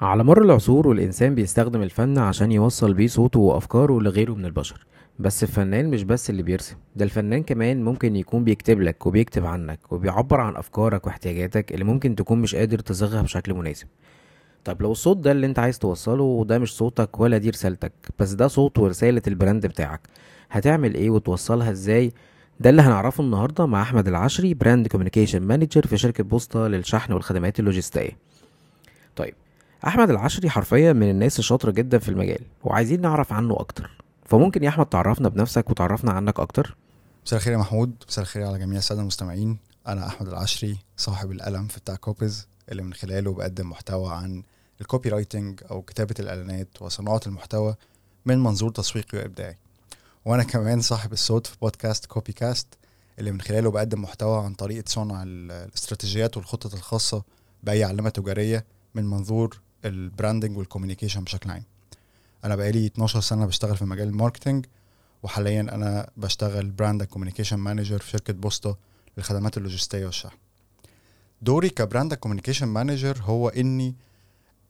على مر العصور والإنسان بيستخدم الفن عشان يوصل بيه صوته وأفكاره لغيره من البشر. بس الفنان مش بس اللي بيرسم ده الفنان كمان ممكن يكون بيكتب لك وبيكتب عنك وبيعبر عن أفكارك واحتياجاتك اللي ممكن تكون مش قادر تصيغها بشكل مناسب. طيب لو الصوت ده اللي انت عايز توصله وده مش صوتك ولا دي رسالتك بس ده صوت ورسالة ال brand بتاعك هتعمل إيه وتوصلها إزاي؟ ده اللي هنعرفه النهارده مع أحمد العشري brand communication manager في شركة بوسطة للشحن والخدمات اللوجستية. طيب أحمد العشري حرفيا من الناس الشاطرة جدا في المجال وعايزين نعرف عنه أكتر. فممكن يا أحمد تعرفنا بنفسك وتعرفنا عنك أكتر؟ مساء الخير يا محمود مساء الخير على جميع السادة المستمعين. أنا أحمد العشري صاحب القلم في بتاع copies اللي من خلاله بقدم محتوى عن ال copywriting أو كتابة الإعلانات وصناعة المحتوى من منظور تسويقي وإبداعي. وأنا كمان صاحب الصوت في بودكاست CopyCast اللي من خلاله بقدم محتوى عن طريقة صنع الاستراتيجيات والخطط الخاصة بأي علامة تجارية من منظور ال branding وال communication بشكل عام. أنا بقالي 12 سنة بشتغل في مجال ال marketing وحاليا أنا بشتغل brand communication manager في شركة بوسطة للخدمات اللوجستية والشحن. دوري ك brand communication manager هو إني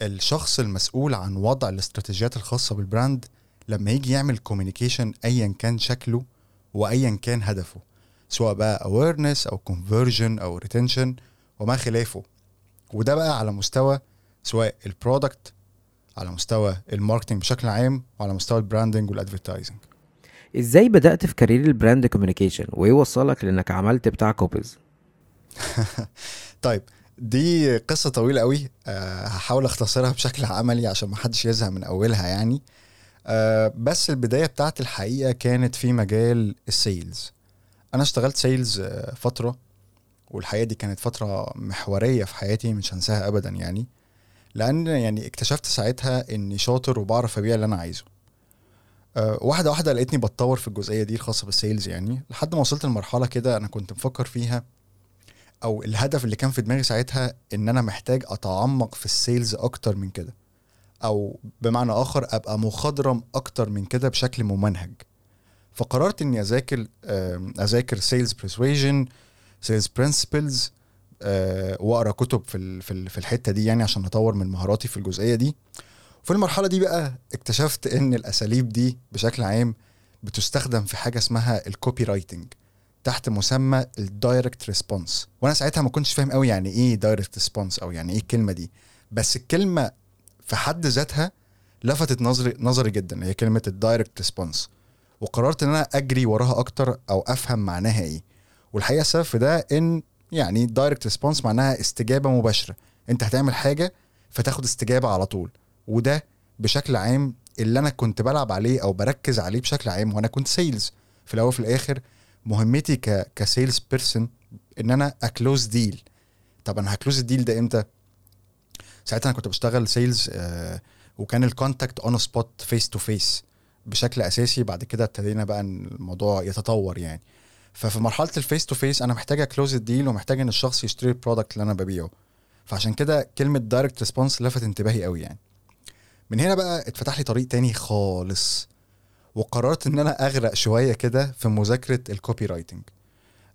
الشخص المسؤول عن وضع الاستراتيجيات الخاصة بال brand لما يجي يعمل communication ايا كان شكله وايا كان هدفه سواء بقى awareness أو conversion أو retention وما خلافه. وده بقى على مستوى سواء ال product على مستوى ال marketing بشكل عام وعلى مستوى ال branding وال advertising إزاي بدأت في career ال brand communication وايه وصلك لأنك عملت بتاع copies طيب دي قصة طويلة قوي أه هحاول أختصرها بشكل عملي عشان ما حدش يزهق من أولها يعني. أه بس البداية بتاعت الحقيقة كانت في مجال ال sales أنا اشتغلت sales آه، فترة والحقيقة دي كانت فترة محورية في حياتي مش هنساها ابدا يعني. لأن يعني اكتشفت ساعتها إني شاطر وبعرف أبيع اللي أنا عايزه. أه واحدة واحدة لقيتني بتطور في الجزئية دي الخاصة بال sales يعني. لحد ما وصلت لمرحلة كده أنا كنت مفكر فيها أو الهدف اللي كان في دماغي ساعتها إن أنا محتاج أتعمق في ال sales أكتر من كده أو بمعنى آخر أبقى مخضرم أكتر من كده بشكل ممنهج. فقررت إني أذاكر أذاكر sales persuasion sales principles آه، واقرأ كتب في في الحتة دي يعني عشان اطور من مهاراتي في الجزئية دي. في المرحلة دي بقى اكتشفت إن الأساليب دي بشكل عام بتستخدم في حاجة اسمها ال copywriting تحت مسمى ال direct response وأنا ساعتها ما كنتش فاهم قوي يعني إيه direct response أو يعني إيه الكلمة دي. بس الكلمة في حد ذاتها لفتت نظري نظري جدا. هي كلمة ال direct response وقررت إن أنا أجري وراها أكتر أو أفهم معناها إيه. والحقيقة السبب في ده إن يعني direct response معناها استجابة مباشرة. انت هتعمل حاجة فتاخد استجابة على طول. وده بشكل عام اللي أنا كنت بلعب عليه أو بركز عليه بشكل عام وأنا كنت sales في الأول وفي الآخر مهمتي ك ك sales person إن أنا ا close deal طب أنا ه close ال deal ده إمتى؟ ساعتها أنا كنت بشتغل sales آه وكان ال contact on spot face to face بشكل أساسي. بعد كده ابتدينا بقى الموضوع يتطور يعني. ففي مرحلة ال face to face أنا محتاج ا close ال deal ومحتاج إن الشخص يشتري ال product اللي أنا ببيعه. فعشان كده كلمة direct response لفت انتباهي قوي يعني. من هنا بقى اتفتح لي طريق تاني خالص وقررت إن أنا أغرق شوية كده في مذاكرة ال copywriting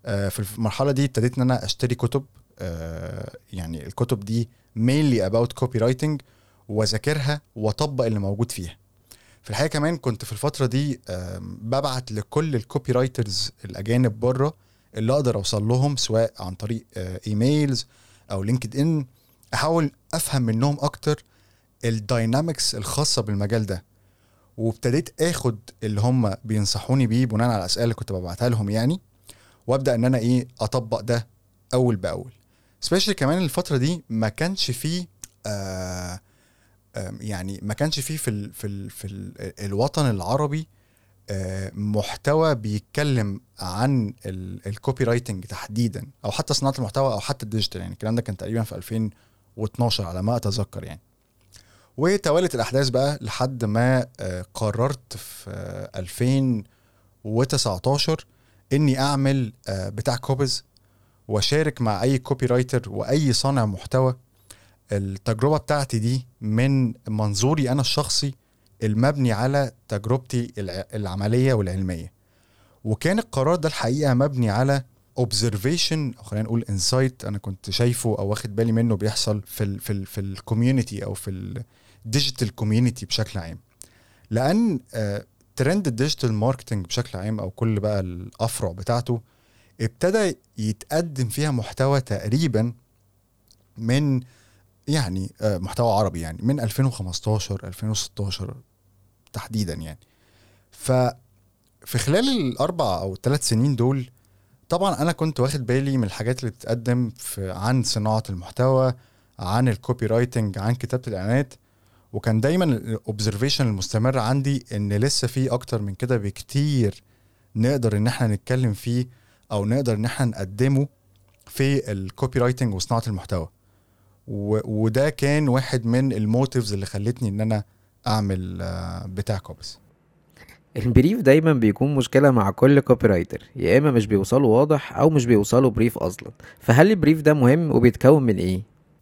آه في المرحلة دي ابتديت إن أنا أشتري كتب آه يعني الكتب دي mainly about copywriting وأذاكرها وأطبق اللي موجود فيها. في الحقيقة كمان كنت في الفترة دي ببعت لكل ال copywriters الأجانب بره اللي أقدر أوصل لهم سواء عن طريق emails آه، أو LinkedIn أحاول أفهم منهم أكتر ال dynamics الخاصة بالمجال ده. وابتديت آخد اللي هم بينصحوني بيه بناء على الأسئلة اللي كنت ببعتها لهم يعني وأبدأ إن أنا إيه أطبق ده أول بأول. specially كمان الفترة دي ما كانش فيه آه يعني ما كانش فيه في ال في ال في ال الوطن العربي محتوى بيتكلم عن ال copywriting تحديدا أو حتى صناعة المحتوى أو حتى ال digital يعني الكلام ده كان تقريبا في 2012 على ما أتذكر يعني. وتوالت الأحداث بقى لحد ما قررت في 2019 إني أعمل بتاع copies وأشارك مع أي copywriter وأي صانع محتوى التجربة بتاعتي دي من منظوري أنا الشخصي المبني على تجربتي العملية والعلمية. وكان القرار ده الحقيقة مبني على observation أو خلينا نقول insight أنا كنت شايفه أو واخد بالي منه بيحصل في ال في ال في ال community أو في ال digital community بشكل عام. لأن trend ال digital marketing بشكل عام أو كل بقى الأفرع بتاعته ابتدى يتقدم فيها محتوى تقريبا من يعني آه، محتوى عربي يعني من 2015 2016 تحديدا يعني ف في خلال الأربع أو الثلاث سنين دول طبعا أنا كنت واخد بالي من الحاجات اللي بتتقدم في عن صناعة المحتوى عن ال copywriting عن كتابة الإعلانات وكان دايما ال observation المستمر عندي إن لسه في أكتر من كده بكتير نقدر إن إحنا نتكلم فيه أو نقدر إن إحنا نقدمه في ال copywriting وصناعة المحتوى. وده كان واحد من ال motives اللي خلتني إن أنا أعمل آه، بتاع copies. ال brief دايما بيكون مشكلة مع كل copywriter يا إما مش بيوصلوا واضح أو مش بيوصلوا brief أصلا. فهل ال brief ده مهم وبيتكون من إيه؟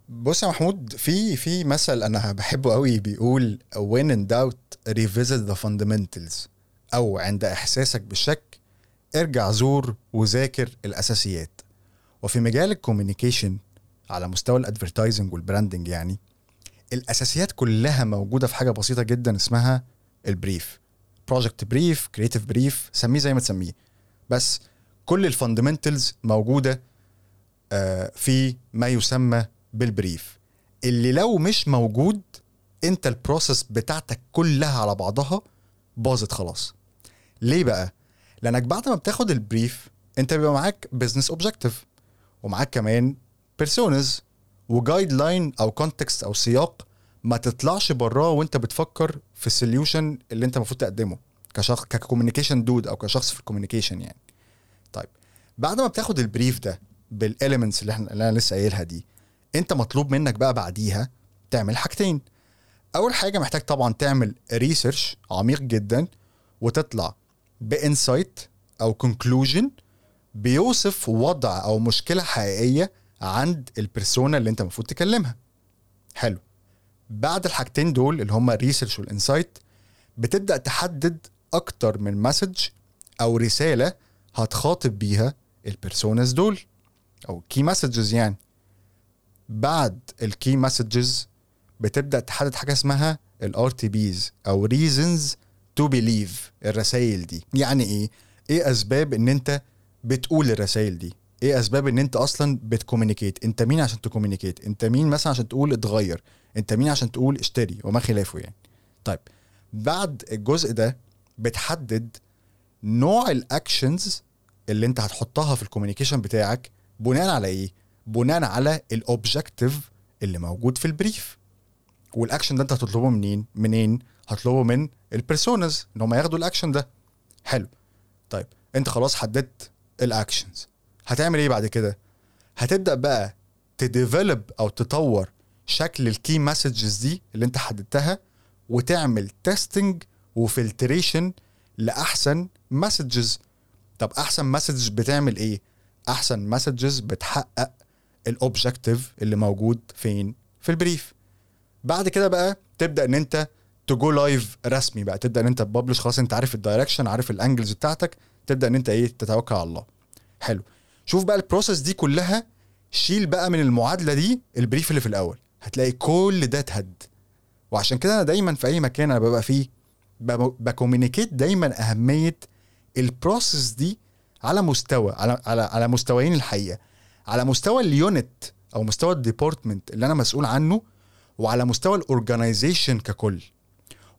بص يا محمود في في مثل أنا بحبه قوي بيقول when in doubt revisit the fundamentals أو عند إحساسك بالشك ارجع زور وذاكر الأساسيات وفي مجال ال communication على مستوى ال advertising وال branding يعني الأساسيات كلها موجودة في حاجة بسيطة جدا اسمها ال brief project brief creative brief سميه زي ما تسميه. بس كل ال fundamentals موجودة آه، في ما يسمى بال brief اللي لو مش موجود انت ال process بتاعتك كلها على بعضها باظت خلاص. ليه بقى؟ لأنك بعد ما بتاخد ال brief انت بيبقى معاك business objective ومعاك كمان personas و guideline أو context أو سياق ما تطلعش براه وأنت بتفكر في ال solution اللي أنت المفروض تقدمه كشخص ك communication dude أو كشخص في ال communication يعني. طيب بعد ما بتاخد ال brief ده بال elements اللي إحنا اللي أنا لسه قايلها دي أنت مطلوب منك بقى بعديها تعمل حاجتين. أول حاجة محتاج طبعا تعمل research عميق جدا وتطلع ب insight أو conclusion بيوصف وضع أو مشكلة حقيقية عند ال persona اللي انت المفروض تكلمها. حلو. بعد الحاجتين دول اللي هما ال research وال insight بتبدأ تحدد أكتر من message أو رسالة هتخاطب بيها ال personas دول أو key messages يعني. بعد ال key messages بتبدأ تحدد حاجة اسمها ال RTBs أو reasons to believe الرسائل دي. يعني إيه؟ إيه أسباب إن أنت بتقول الرسائل دي؟ إيه اسباب ان انت أصلا بت communicate؟ انت مين عشان ت communicate؟ انت مين مثلا عشان تقول اتغير؟ انت مين عشان تقول اشتري وما خلافه يعني؟ طيب بعد الجزء ده بتحدد نوع ال actions اللي انت هتحطها في ال communication بتاعك بناء على إيه؟ بناء على ال objective اللي موجود في ال brief. والأكشن ده انت هتطلبه منين؟ منين؟ هتطلبه من ال personas ان هم ياخدوا الأكشن ده. حلو. طيب انت خلاص حددت ال actions هتعمل إيه بعد كده؟ هتبدأ بقى ت develop أو تطور شكل ال key messages دي اللي انت حددتها وتعمل testing و filtration لأحسن messages. طب أحسن message بتعمل إيه؟ أحسن messages بتحقق ال objective اللي موجود فين؟ في ال brief بعد كده بقى تبدأ ان انت ت go live رسمي بقى. تبدأ ان انت ت publish خلاص انت عارف ال direction عارف ال angles بتاعتك. تبدأ ان انت إيه؟ تتوكل على الله. حلو. شوف بقى ال process دي كلها شيل بقى من المعادلة دي ال brief اللي في الأول. هتلاقي كل ده اتهد. وعشان كده أنا دايما في أي مكان أنا ببقى فيه ب communicate دايما أهمية ال process دي على مستوى على على على مستويين الحقيقة. على مستوى ال unit أو مستوى ال department اللي أنا مسؤول عنه وعلى مستوى ال organization ككل.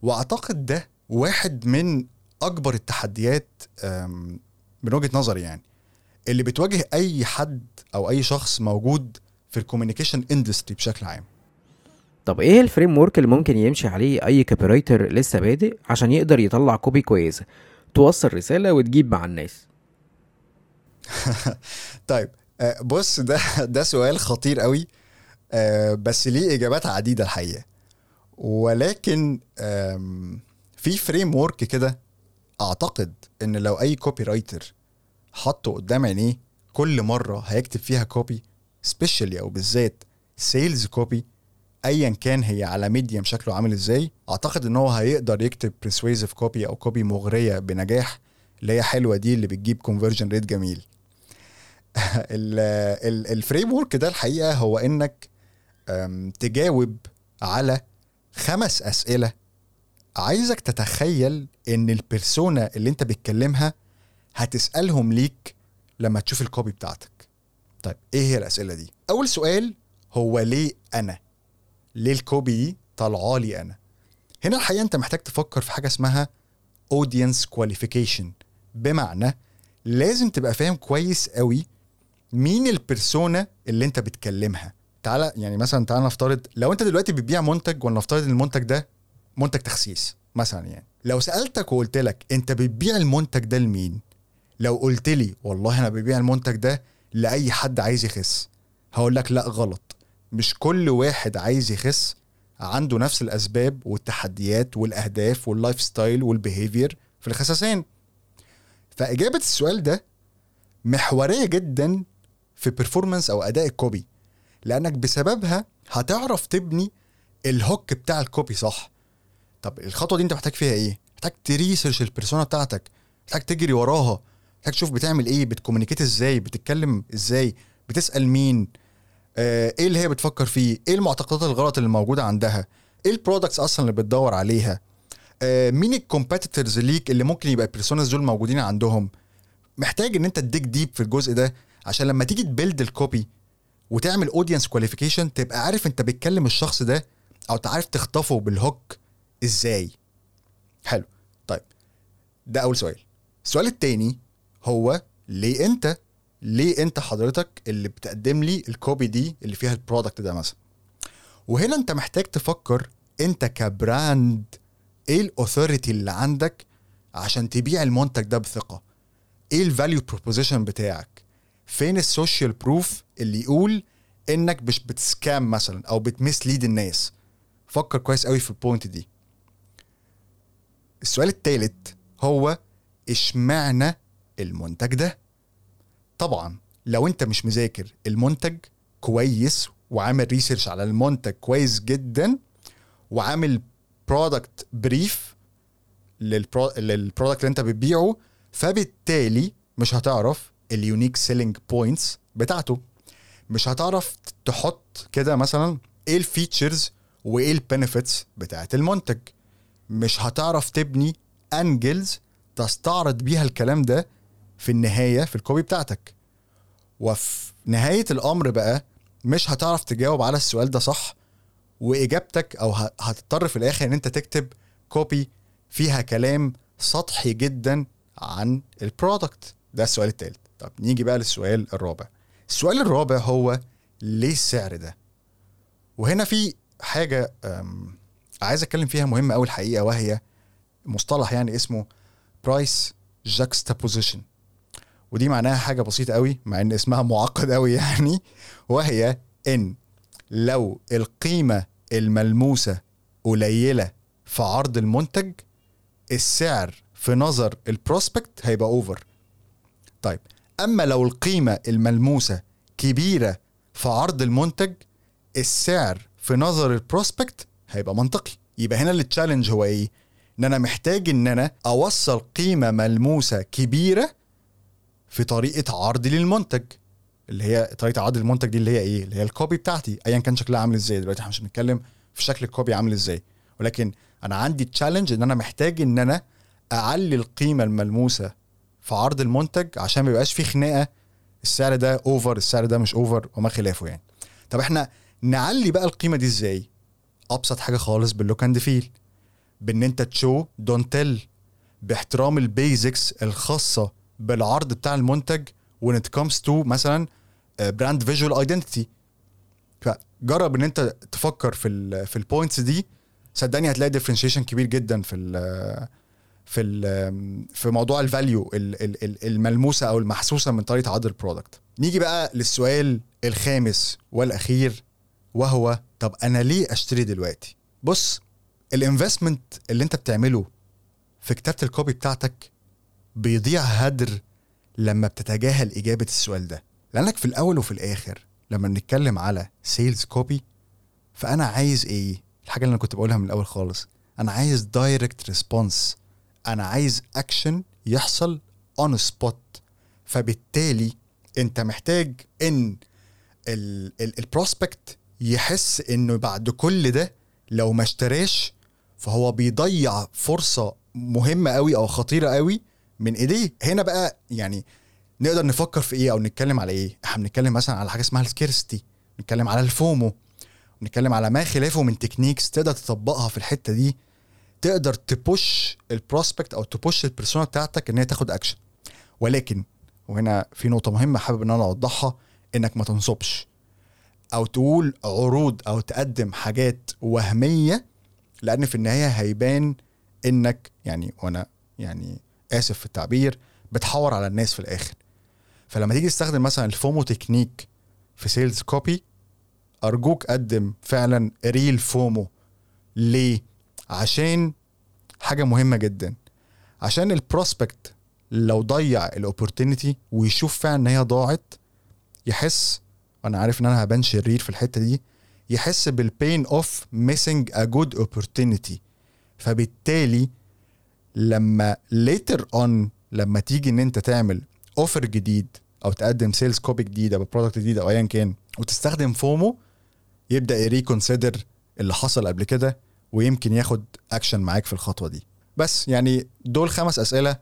وأعتقد ده واحد من أكبر التحديات من وجهة نظري يعني. اللي بتواجه أي حد أو أي شخص موجود في ال communication industry بشكل عام. طب إيه ال framework اللي ممكن يمشي عليه أي copywriter لسه بادئ عشان يقدر يطلع copy كويسه توصل رسالة وتجيب مع الناس. طيب آه، بص ده ده سؤال خطير قوي آه، بس ليه إجابات عديدة الحقيقة. ولكن في framework كده أعتقد إن لو أي copywriter حطه قدام عينيه كل مرة هيكتب فيها copy specially أو بالذات sales copy ايا كان هي على medium شكله عامل إزاي أعتقد إن هو هيقدر يكتب persuasive copy أو copy مغرية بنجاح اللي هي حلوة دي اللي بتجيب conversion rate جميل. ال framework ده الحقيقة هو إنك تجاوب على خمس أسئلة عايزك تتخيل إن ال persona اللي أنت بتكلمها هتسألهم ليك لما تشوف ال copy بتاعتك. طيب إيه هي الأسئلة دي؟ أول سؤال هو ليه أنا؟ ليه ال copy دي طالعه لي أنا؟ هنا الحقيقة أنت محتاج تفكر في حاجة اسمها audience qualification. بمعنى لازم تبقى فاهم كويس قوي مين ال persona اللي أنت بتكلمها. تعالى يعني مثلا تعالى نفترض لو أنت دلوقتي بتبيع منتج ولنفترض إن المنتج ده منتج تخسيس مثلا يعني. لو سألتك وقلت لك أنت بتبيع المنتج ده لمين؟ لو قلت لي والله أنا ببيع المنتج ده لأي حد عايز يخس هقول لك لا غلط. مش كل واحد عايز يخس عنده نفس الأسباب والتحديات والأهداف وال lifestyle وال behavior في الخساسين. فإجابة السؤال ده محورية جدا في performance أو أداء ال copy لأنك بسببها هتعرف تبني ال hook بتاع ال copy صح؟ طب الخطوة دي أنت محتاج فيها إيه؟ محتاج ت research ال persona بتاعتك محتاج تجري وراها محتاج تشوف بتعمل إيه؟ بت communicate إزاي؟ بتتكلم إزاي؟ بتسأل مين؟ آه، إيه اللي هي بتفكر فيه؟ إيه المعتقدات الغلط اللي موجودة عندها؟ إيه ال products أصلا اللي بتدور عليها؟ آه، مين ال competitors ليك اللي ممكن يبقى ال personas دول موجودين عندهم؟ محتاج إن أنت ت dig deep في الجزء ده عشان لما تيجي ت build ال copy وتعمل audience qualification تبقى عارف أنت بتكلم الشخص ده أو تعرف تخطفه بال hook إزاي. حلو. طيب ده أول سؤال. السؤال التاني هو ليه انت ليه انت حضرتك اللي بتقدم لي ال copy دي اللي فيها ال product ده مثلا؟ وهنا انت محتاج تفكر انت ك brand إيه ال authority اللي عندك عشان تبيع المنتج ده بثقة؟ إيه ال value proposition بتاعك؟ فين ال social proof اللي يقول انك مش بت scam مثلا أو بت mislead الناس؟ فكر كويس قوي في ال point دي. السؤال الثالث هو اشمعنى المنتج ده. طبعا لو أنت مش مذاكر المنتج كويس وعامل research على المنتج كويس جدا وعامل product brief لل product اللي أنت بتبيعه فبالتالي مش هتعرف ال unique selling points بتاعته. مش هتعرف تحط كده مثلا إيه ال features وإيه ال benefits بتاعت المنتج. مش هتعرف تبني angles تستعرض بيها الكلام ده في النهاية في ال copy بتاعتك. وفي نهاية الأمر بقى مش هتعرف تجاوب على السؤال ده صح وإجابتك أو هتضطر في الآخر إن أنت تكتب copy فيها كلام سطحي جدا عن ال product ده السؤال الثالث طب نيجي بقى للسؤال الرابع. السؤال الرابع هو ليه السعر ده؟ وهنا في حاجة عايز أتكلم فيها مهمة قوي الحقيقة وهي مصطلح يعني اسمه price juxtaposition ودي معناها حاجة بسيطة قوي مع إن اسمها معقد قوي يعني وهي إن لو القيمة الملموسة قليلة في عرض المنتج السعر في نظر ال prospect هيبقى over طيب أما لو القيمة الملموسة كبيرة في عرض المنتج السعر في نظر ال prospect هيبقى منطقي. يبقى هنا ال challenge هو إيه؟ إن أنا محتاج إن أنا أوصل قيمة ملموسة كبيرة في طريقة عرضي للمنتج اللي هي طريقة عرض المنتج دي اللي هي إيه؟ اللي هي ال copy بتاعتي ايا كان شكلها عامل إزاي. دلوقتي إحنا مش بنتكلم في شكل الكوبي عامل إزاي. ولكن أنا عندي challenge إن أنا محتاج إن أنا اعلي القيمة الملموسة في عرض المنتج عشان ما يبقاش في خناقة السعر ده over السعر ده مش over وما خلافه يعني. طب إحنا نعلي بقى القيمة دي إزاي؟ أبسط حاجة خالص بال look and feel بإن أنت show don't tell باحترام ال basics الخاصة بالعرض بتاع المنتج when it comes to مثلا brand visual identity فجرب إن أنت تفكر في ال في ال points دي. صدقني هتلاقي differentiation كبير جدا في ال في ال في موضوع ال value الملموسة أو المحسوسة من طريقة عرض ال product نيجي بقى للسؤال الخامس والأخير وهو طب أنا ليه أشتري دلوقتي؟ بص ال investment اللي أنت بتعمله في كتابة ال copy بتاعتك بيضيع هدر لما بتتجاهل إجابة السؤال ده. لأنك في الأول وفي الآخر لما بنتكلم على sales copy فأنا عايز إيه؟ الحاجة اللي أنا كنت بقولها من الأول خالص. أنا عايز direct response أنا عايز اكشن يحصل on spot فبالتالي أنت محتاج إن ال prospect يحس إنه بعد كل ده لو ما اشتراش فهو بيضيع فرصة مهمة قوي أو خطيرة قوي من إيديه. هنا بقى يعني نقدر نفكر في إيه أو نتكلم على إيه؟ إحنا بنتكلم مثلا على حاجة اسمها ال scarcity نتكلم على ال FOMO. نتكلم على ما خلافه من techniques تقدر تطبقها في الحتة دي. تقدر ت push ال prospect أو ت push ال persona بتاعتك إن هي تاخد اكشن ولكن وهنا في نقطة مهمة حابب إن أنا أوضحها إنك ما تنصبش. أو تقول عروض أو تقدم حاجات وهمية لأن في النهاية هيبان إنك يعني وأنا يعني آسف في التعبير بتحور على الناس في الآخر. فلما تيجي تستخدم مثلا ال FOMO technique في sales copy أرجوك قدم فعلا real FOMO. ليه؟ عشان حاجة مهمة جدا. عشان ال prospect لو ضيع ال opportunity ويشوف فعلا إن هي ضاعت يحس وأنا عارف إن أنا هبان شرير في الحتة دي يحس بال pain of missing a good opportunity فبالتالي لما later on لما تيجي إن أنت تعمل offer جديد أو تقدم sales copy جديد أو product جديد أو ايا كان وتستخدم FOMO يبدأ ي reconsider اللي حصل قبل كده ويمكن ياخد اكشن معاك في الخطوة دي. بس يعني دول خمس أسئلة.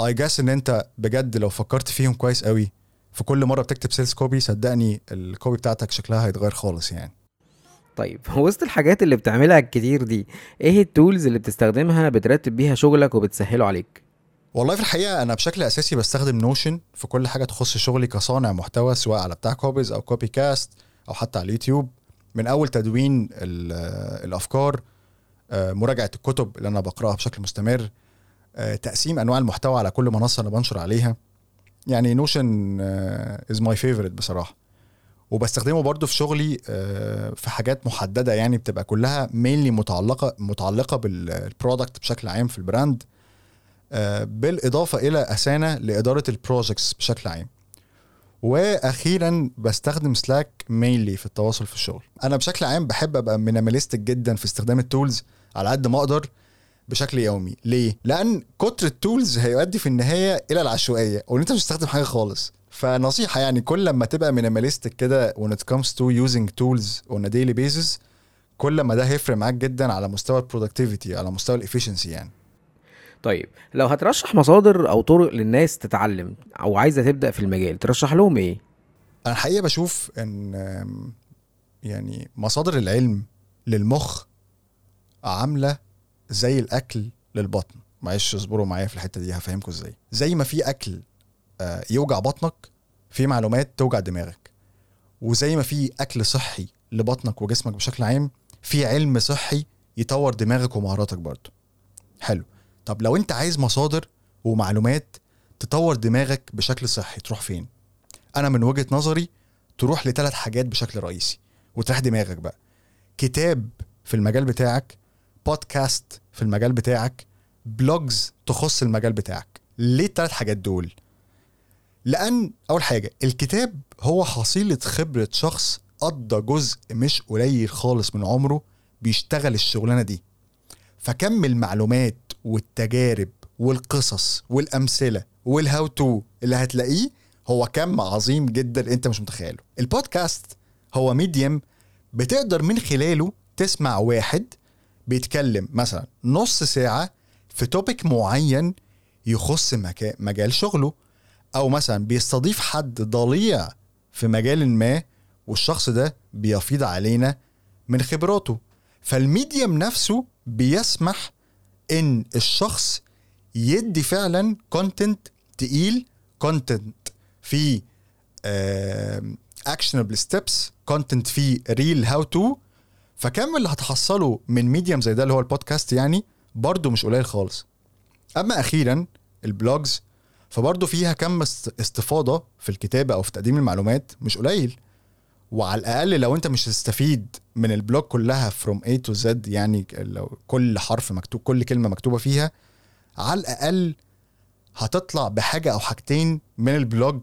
I guess إن أنت بجد لو فكرت فيهم كويس قوي في كل مرة بتكتب sales copy صدقني ال copy بتاعتك شكلها هيتغير خالص يعني. طيب وسط الحاجات اللي بتعملها كتير دي إيه ال tools اللي بتستخدمها بترتب بيها شغلك وبتسهله عليك؟ والله في الحقيقة أنا بشكل أساسي بستخدم Notion في كل حاجة تخص شغلي كصانع محتوى سواء على بتاع copies أو Copycast أو حتى على اليوتيوب. من أول تدوين ال- الأفكار آه، مراجعة الكتب اللي أنا بقرأها بشكل مستمر آه، تقسيم أنواع المحتوى على كل منصة أنا بنشر عليها. يعني Notion is my favorite بصراحة. وبستخدمه برضو في شغلي آه، في حاجات محددة يعني بتبقى كلها mainly متعلقة متعلقة بال product بشكل عام في ال brand آه، بالإضافة إلى Asana لإدارة ال projects بشكل عام. وأخيرا بستخدم Slack mainly في التواصل في الشغل. أنا بشكل عام بحب أبقى minimalistic جدا في استخدام ال tools على قد ما أقدر بشكل يومي. ليه؟ لأن كتر ال tools هيؤدي في النهاية إلى العشوائية وإن أنت مش تستخدم حاجة خالص. فنصيحة يعني كل لما تبقى minimalistic كده when it comes to using tools on a daily basis كل ما ده هيفرق معاك جدا على مستوى ال productivity على مستوى ال efficiency يعني. طيب لو هترشح مصادر أو طرق للناس تتعلم أو عايزة تبدأ في المجال ترشح لهم إيه؟ أنا الحقيقة بشوف إن يعني مصادر العلم للمخ عاملة زي الأكل للبطن. معلش اصبروا معايا في الحتة دي هفهمكم إزاي. زي ما في أكل يوجع بطنك في معلومات توجع دماغك. وزي ما في أكل صحي لبطنك وجسمك بشكل عام في علم صحي يطور دماغك ومهاراتك برضه. حلو. طب لو أنت عايز مصادر ومعلومات تطور دماغك بشكل صحي تروح فين؟ أنا من وجهة نظري تروح لثلاث حاجات بشكل رئيسي وتريح دماغك بقى. كتاب في المجال بتاعك بودكاست في المجال بتاعك بلوجز تخص المجال بتاعك. ليه الثلاث حاجات دول؟ لأن أول حاجة الكتاب هو حصيلة خبرة شخص قضى جزء مش قليل خالص من عمره بيشتغل الشغلانة دي. فكم المعلومات والتجارب والقصص والأمثلة وال how to اللي هتلاقيه هو كم عظيم جدا أنت مش متخيله. البودكاست هو medium بتقدر من خلاله تسمع واحد بيتكلم مثلا نص ساعة في topic معين يخص مجال شغله. أو مثلا بيستضيف حد ضليع في مجال ما والشخص ده بيفيض علينا من خبراته. فال medium نفسه بيسمح إن الشخص يدي فعلا content تقيل content فيه actionable steps content فيه real how to فكم اللي هتحصله من medium زي ده اللي هو البودكاست يعني؟ برضه مش قليل خالص. أما أخيرا ال blogs فبرضه فيها كم است- استفاضة في الكتابة أو في تقديم المعلومات مش قليل. وعلى الأقل لو أنت مش هتستفيد من ال blog كلها from A to Z يعني لو كل حرف مكتوب كل كلمة مكتوبة فيها على الأقل هتطلع بحاجة أو حاجتين من ال blog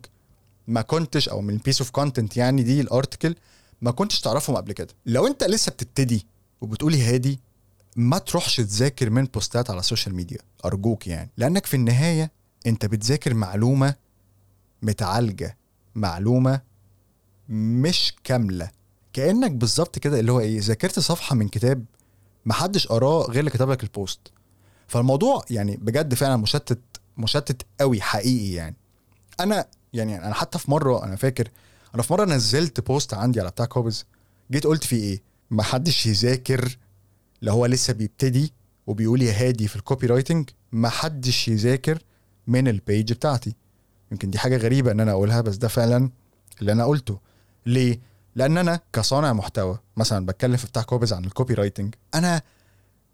ما كنتش أو من piece of content يعني دي ال article ما كنتش تعرفهم قبل كده. لو أنت لسه بتبتدي وبتقولي هادي ما تروحش تذاكر من post ات على السوشيال ميديا أرجوك يعني. لأنك في النهاية انت بتذاكر معلومة متعالجة معلومة مش كاملة. كأنك بالظبط كده اللي هو إيه ذاكرت صفحة من كتاب محدش قراه غير اللي كتب لك ال post. فالموضوع يعني بجد فعلا مشتت مشتت قوي حقيقي يعني. أنا يعني أنا حتى في مرة أنا فاكر أنا في مرة نزلت post عندي على بتاع كوبز جيت قلت فيه إيه محدش يذاكر اللي هو لسه بيبتدي وبيقول يا هادي في ال copywriting محدش يذاكر من ال page بتاعتي. يمكن دي حاجة غريبة إن أنا أقولها بس ده فعلا اللي أنا قلته. ليه؟ لأن أنا كصانع محتوى مثلا بتكلم في بتاع كوبز عن ال copywriting أنا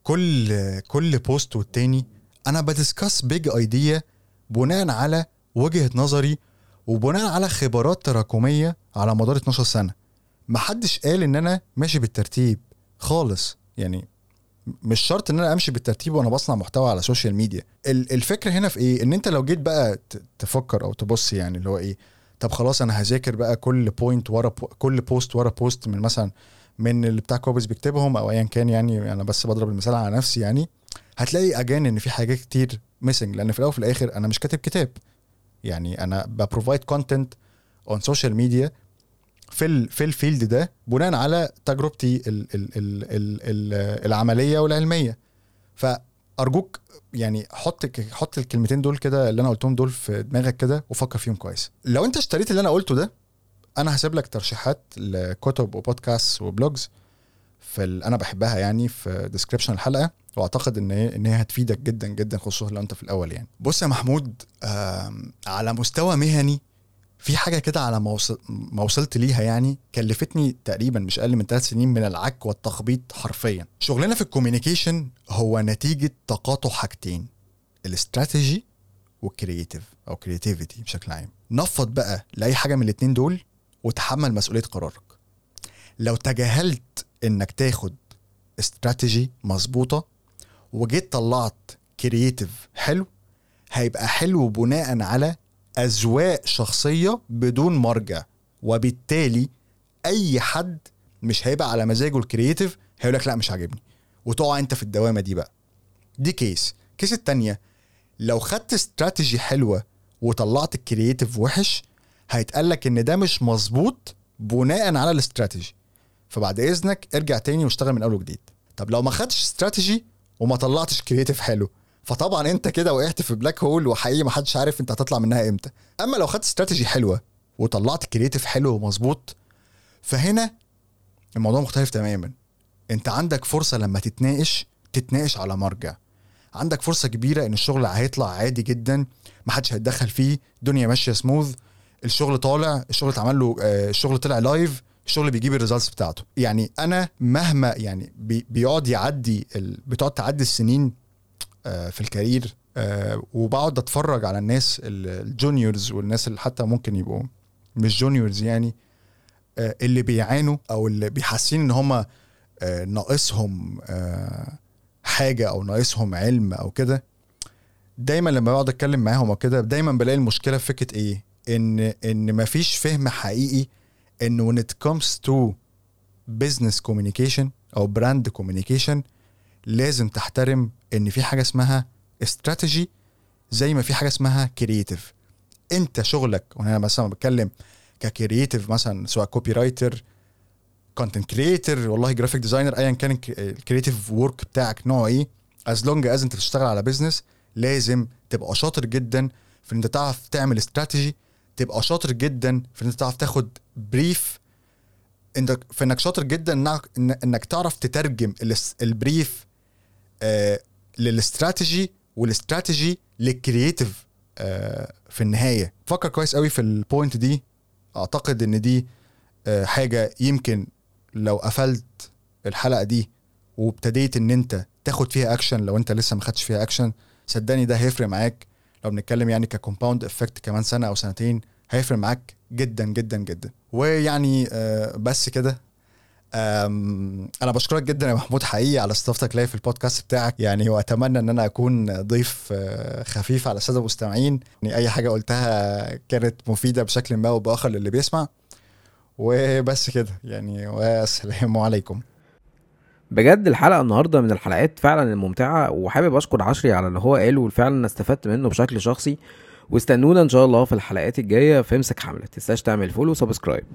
كل كل post والتاني أنا ب discuss big idea بناء على وجهة نظري وبناء على خبرات تراكمية على مدار 12 سنة. محدش قال إن أنا ماشي بالترتيب خالص. يعني مش شرط إن أنا أمشي بالترتيب وأنا بصنع محتوى على ال social media ال- الفكرة هنا في إيه؟ إن أنت لو جيت بقى تفكر أو تبص يعني اللي هو إيه؟ طب خلاص أنا هذاكر بقى كل point ورا بو كل post ورا post من مثلا من اللي بتاع كوبز بيكتبهم أو ايا كان يعني أنا بس بضرب المثال على نفسي يعني هتلاقي again إن في حاجات كتير missing لأن في الأول وفي الآخر أنا مش كاتب كتاب. يعني أنا ب provide content on social media في في ال field ده بناء على تجربتي ال ال ال ال ال العملية والعلمية. فأرجوك يعني حط حط الكلمتين دول كده اللي أنا قلتهم دول في دماغك كده وفكر فيهم كويس. لو أنت اشتريت اللي أنا قلته ده أنا هسيب لك ترشيحات لكتب وبودكاست و blogs في أنا بحبها يعني في description الحلقة وأعتقد إن إن هي هتفيدك جدا جدا خصوصا لو أنت في الأول يعني. بص يا محمود على مستوى مهني في حاجة كده على ما وص- ما وصلت ليها يعني كلفتني تقريبا مش أقل من ثلاث سنين من العك والتخبيط حرفيا. شغلنا في ال communication هو نتيجة تقاطع حاجتين ال strategy وال creative أو creativity بشكل عام. نفض بقى لأي حاجة من الاتنين دول وتحمل مسؤولية قرارك. لو تجاهلت إنك تاخد استراتيجي مظبوطة وجيت طلعت creative حلو هيبقى حلو بناء على أذواق شخصية بدون مرجع وبالتالي أي حد مش هيبقى على مزاجه ال creative هيقول لك لا مش عاجبني. وتقع أنت في الدوامة دي بقى. دي case case التانية لو خدت استراتيجي حلوة وطلعت ال creative وحش هيتقال لك إن ده مش مظبوط بناء على الاستراتيجي فبعد إذنك ارجع تاني واشتغل من أول وجديد. طب لو ما خدتش استراتيجي وما طلعتش creative حلو فطبعا أنت كده وقعت في black hole وحقيقي ما حدش عارف أنت هتطلع منها إمتى. أما لو خدت استراتيجي حلوة وطلعت creative حلو ومظبوط فهنا الموضوع مختلف تماما. أنت عندك فرصة لما تتناقش تتناقش على مرجع. عندك فرصة كبيرة إن الشغل هيطلع عادي جدا ما حدش هيتدخل فيه الدنيا ماشية سموث الشغل طالع الشغل اتعمل له آه، الشغل طلع live الشغل بيجيب ال results بتاعته. يعني أنا مهما يعني بي بيقعد يعدي. بتقعد تعدي السنين في ال career آه، وبقعد أتفرج على الناس ال- ال juniors والناس اللي حتى ممكن يبقوا مش juniors يعني آه، اللي بيعانوا أو اللي بيحسين إن هم ناقصهم آه، حاجة أو ناقصهم علم أو كده. دايما لما بقعد أتكلم معاهم أو كده دايما بلاقي المشكلة في فكرة إيه؟ ان إن مفيش فهم حقيقي إن when it comes to business communication أو brand communication لازم تحترم إن في حاجة اسمها استراتيجي زي ما في حاجة اسمها creative أنت شغلك وأنا مثلا بتكلم ك creative مثلا سواء copywriter content creator والله graphic designer ايا كان ال creative work بتاعك نوعه إيه از long as أنت بتشتغل على بيزنس لازم تبقى شاطر جدا في إن أنت تعرف تعمل استراتيجي تبقى شاطر جدا في إن أنت تعرف تاخد brief انت في إنك شاطر جدا انك, إنك تعرف تترجم البريف للاستراتيجي والاستراتيجي للكرييتيف آه في النهاية. فكر كويس قوي في ال point دي. أعتقد إن دي آه حاجة يمكن لو قفلت الحلقة دي وابتديت إن أنت تاخد فيها اكشن لو أنت لسه ما خدتش فيها اكشن صدقني ده هيفرق معاك. لو بنتكلم يعني ك compound effect كمان سنة أو سنتين هيفرق معاك جدا جدا جدا. ويعني آه بس كده. أنا بشكرك جدا يا محمود حقيقي على استضافتك ليا في البودكاست بتاعك. يعني وأتمنى إن أنا أكون ضيف آه، خفيف على الساده المستمعين. يعني أي حاجة قلتها كانت مفيدة بشكل ما أو بآخر للي بيسمع. وبس كده. يعني والسلام عليكم. بجد الحلقة النهارده من الحلقات فعلا الممتعة وحابب أشكر عشري على اللي هو قاله وفعلا استفدت منه بشكل شخصي. واستنونا إن شاء الله في الحلقات الجاية في امسك حملة. تنساش تعمل follow و subscribe